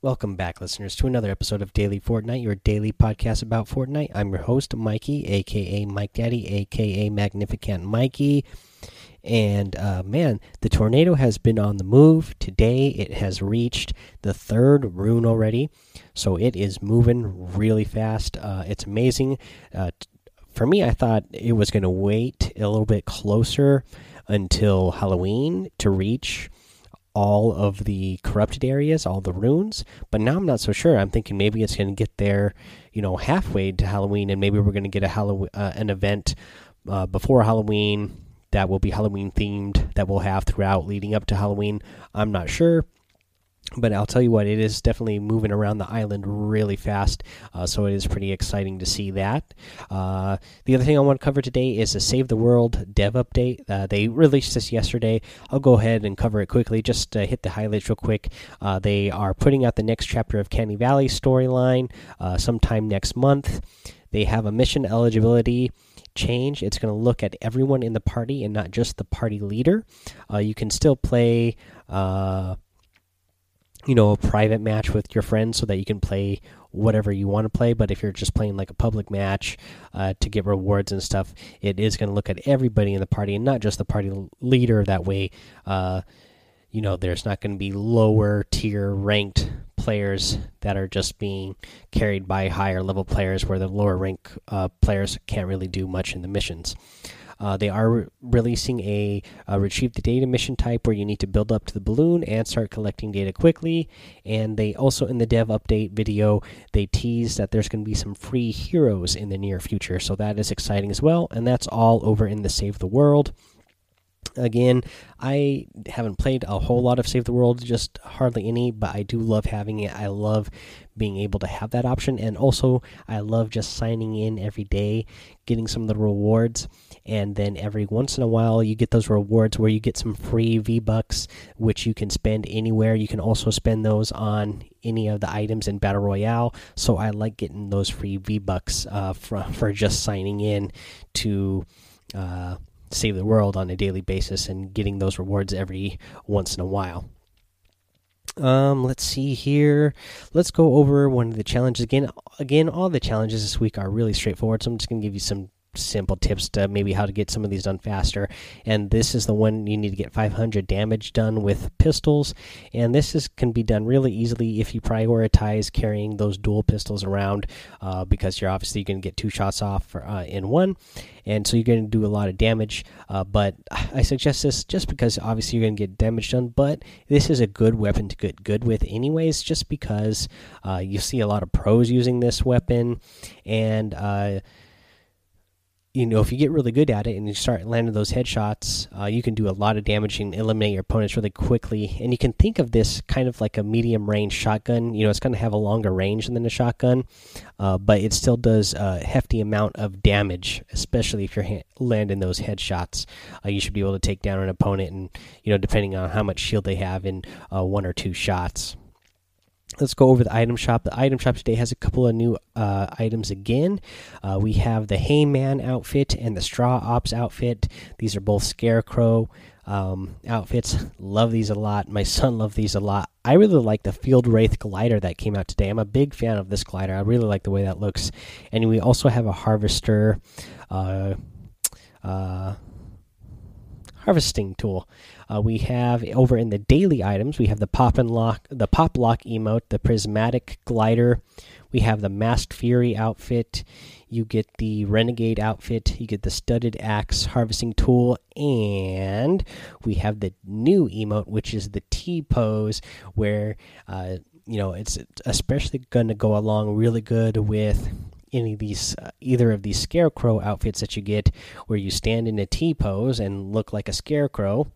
Welcome back, listeners, to another episode of Daily Fortnite, your daily podcast about Fortnite. I'm your host, Mikey, aka Mike Daddy, aka Magnificent Mikey. And uh, man, the tornado has been on the move. Today it has reached the third rune already. So it is moving really fast. Uh, it's amazing. Uh, for me, I thought it was going to wait a little bit closer until Halloween to reach all of the corrupted areas, all the runes. But now I'm not so sure. I'm thinking maybe it's going to get there, you know, halfway to Halloween, and maybe we're going to get a Halloween uh, an event uh, before Halloween that will be Halloween themed that we'll have throughout leading up to Halloween. I'm not sure but I'll tell you what, it is definitely moving around the island really fast. Uh, so it is pretty exciting to see that. Uh, the other thing I want to cover today is a Save the World dev update. Uh, they released this yesterday. I'll go ahead and cover it quickly. Just hit the highlights real quick. Uh, they are putting out the next chapter of Canny Valley storyline uh, sometime next month. They have a mission eligibility change. It's going to look at everyone in the party and not just the party leader. Uh, you can still play you know a private match with your friends so that you can play whatever you want to play but if you're just playing like a public match uh, to get rewards and stuff it is going to look at everybody in the party and not just the party leader that way uh, you know there's not going to be lower tier ranked players that are just being carried by higher level players where the lower rank uh, players can't really do much in the missions uh, they are re releasing a, a, retrieve the data mission type where you need to build up to the balloon and start collecting data quickly. And they also, in the dev update video, they tease that there's going to be some free heroes in the near future. So that is exciting as well. And that's all over in the Save the World. Again, I haven't played a whole lot of Save the World, just hardly any, but I do love having it. I love being able to have that option, and also I love just signing in every day, getting some of the rewards, and then every once in a while you get those rewards where you get some free V Bucks, which you can spend anywhere. You can also spend those on any of the items in Battle Royale. So I like getting those free V Bucks uh, for, for just signing in to. Uh, save the world on a daily basis and getting those rewards every once in a while. Um, let's see here. Let's go over one of the challenges again. Again, all the challenges this week are really straightforward, so I'm just gonna give you some simple tips to maybe how to get some of these done faster. And this is the one you need to get 500 damage done with pistols. And this is can be done really easily if you prioritize carrying those dual pistols around, uh, because you're obviously going to get two shots off for, uh, in one, and so you're going to do a lot of damage. Uh, but I suggest this just because obviously you're going to get damage done. But this is a good weapon to get good with, anyways, just because uh, you see a lot of pros using this weapon and uh, you know, if you get really good at it and you start landing those headshots, uh, you can do a lot of damage and eliminate your opponents really quickly. And you can think of this kind of like a medium range shotgun. You know, it's going to have a longer range than a shotgun, uh, but it still does a hefty amount of damage, especially if you're landing those headshots. Uh, you should be able to take down an opponent, and you know, depending on how much shield they have in uh, one or two shots let's go over the item shop. The item shop today has a couple of new uh, items again. Uh, we have the Hayman outfit and the Straw Ops outfit. These are both Scarecrow um, outfits. Love these a lot. My son loved these a lot. I really like the Field Wraith glider that came out today. I'm a big fan of this glider. I really like the way that looks. And we also have a Harvester. Uh, uh harvesting tool. Uh, we have over in the daily items, we have the pop and lock, the pop lock emote, the prismatic glider. We have the masked fury outfit. You get the renegade outfit. You get the studded axe harvesting tool, and we have the new emote, which is the T pose, where uh, you know it's especially going to go along really good with any of these uh, either of these scarecrow outfits that you get where you stand in a T pose and look like a scarecrow.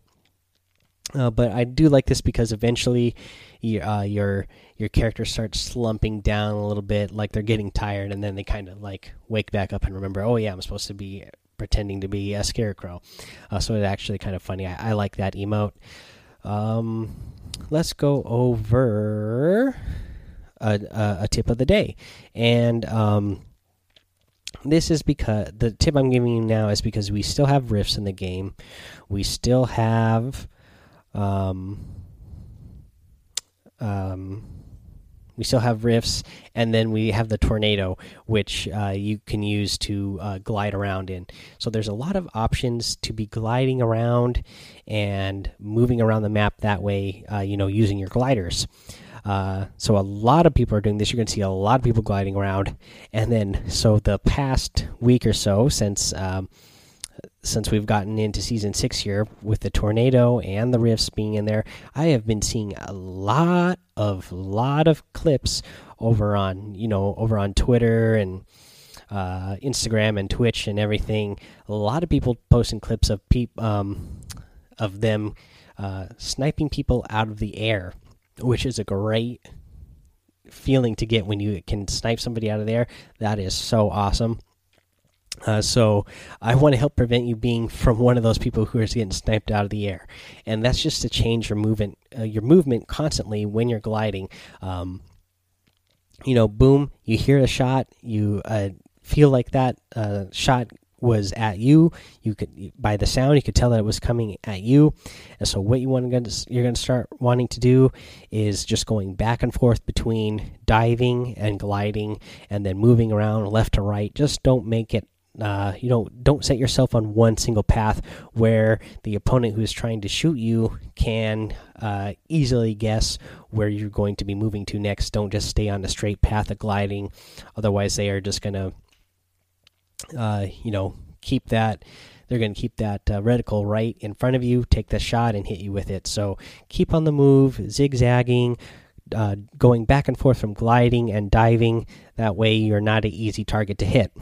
Uh, but I do like this because eventually you, uh, your your character starts slumping down a little bit, like they're getting tired, and then they kind of like wake back up and remember, oh yeah, I'm supposed to be pretending to be a scarecrow. Uh, so it's actually kind of funny. I, I like that emote. Um, let's go over a, a, a tip of the day, and um, this is because the tip I'm giving you now is because we still have rifts in the game, we still have um, um, we still have rifts, and then we have the tornado, which uh, you can use to uh, glide around in. So there's a lot of options to be gliding around and moving around the map that way. Uh, you know, using your gliders. Uh, so a lot of people are doing this. You're going to see a lot of people gliding around, and then so the past week or so since. Um, since we've gotten into season six here with the tornado and the rifts being in there, I have been seeing a lot of lot of clips over on you know over on Twitter and uh, Instagram and Twitch and everything. A lot of people posting clips of peop um, of them uh, sniping people out of the air, which is a great feeling to get when you can snipe somebody out of there. That is so awesome. Uh, so I want to help prevent you being from one of those people who is getting sniped out of the air, and that's just to change your movement, uh, your movement constantly when you're gliding. Um, you know, boom, you hear a shot, you uh, feel like that uh, shot was at you. You could by the sound, you could tell that it was coming at you. And so, what you want to you're going to start wanting to do is just going back and forth between diving and gliding, and then moving around left to right. Just don't make it uh, you know, don't set yourself on one single path where the opponent who is trying to shoot you can uh, easily guess where you're going to be moving to next. Don't just stay on the straight path of gliding, otherwise they are just going to, uh, you know, keep that. They're going to keep that uh, reticle right in front of you, take the shot, and hit you with it. So keep on the move, zigzagging, uh, going back and forth from gliding and diving. That way, you're not an easy target to hit.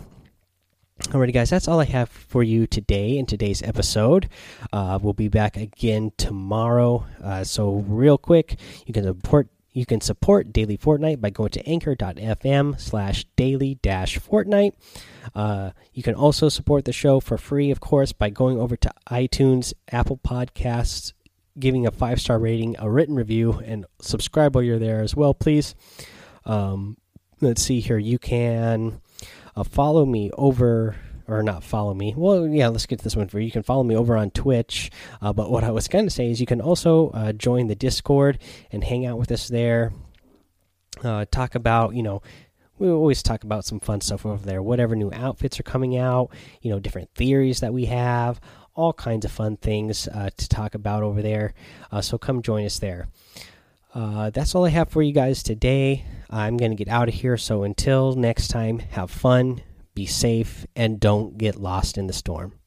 Alrighty, guys, that's all I have for you today in today's episode. Uh, we'll be back again tomorrow. Uh, so, real quick, you can support you can support Daily Fortnite by going to anchor.fm slash daily dash Fortnite. Uh, you can also support the show for free, of course, by going over to iTunes, Apple Podcasts, giving a five star rating, a written review, and subscribe while you're there as well, please. Um, let's see here. You can uh, follow me over or not follow me. Well, yeah, let's get to this one for you. You can follow me over on Twitch. Uh, but what I was going to say is you can also uh, join the Discord and hang out with us there. Uh, talk about, you know, we always talk about some fun stuff over there. Whatever new outfits are coming out, you know, different theories that we have, all kinds of fun things uh, to talk about over there. Uh, so come join us there. Uh, that's all I have for you guys today. I'm going to get out of here. So until next time, have fun, be safe, and don't get lost in the storm.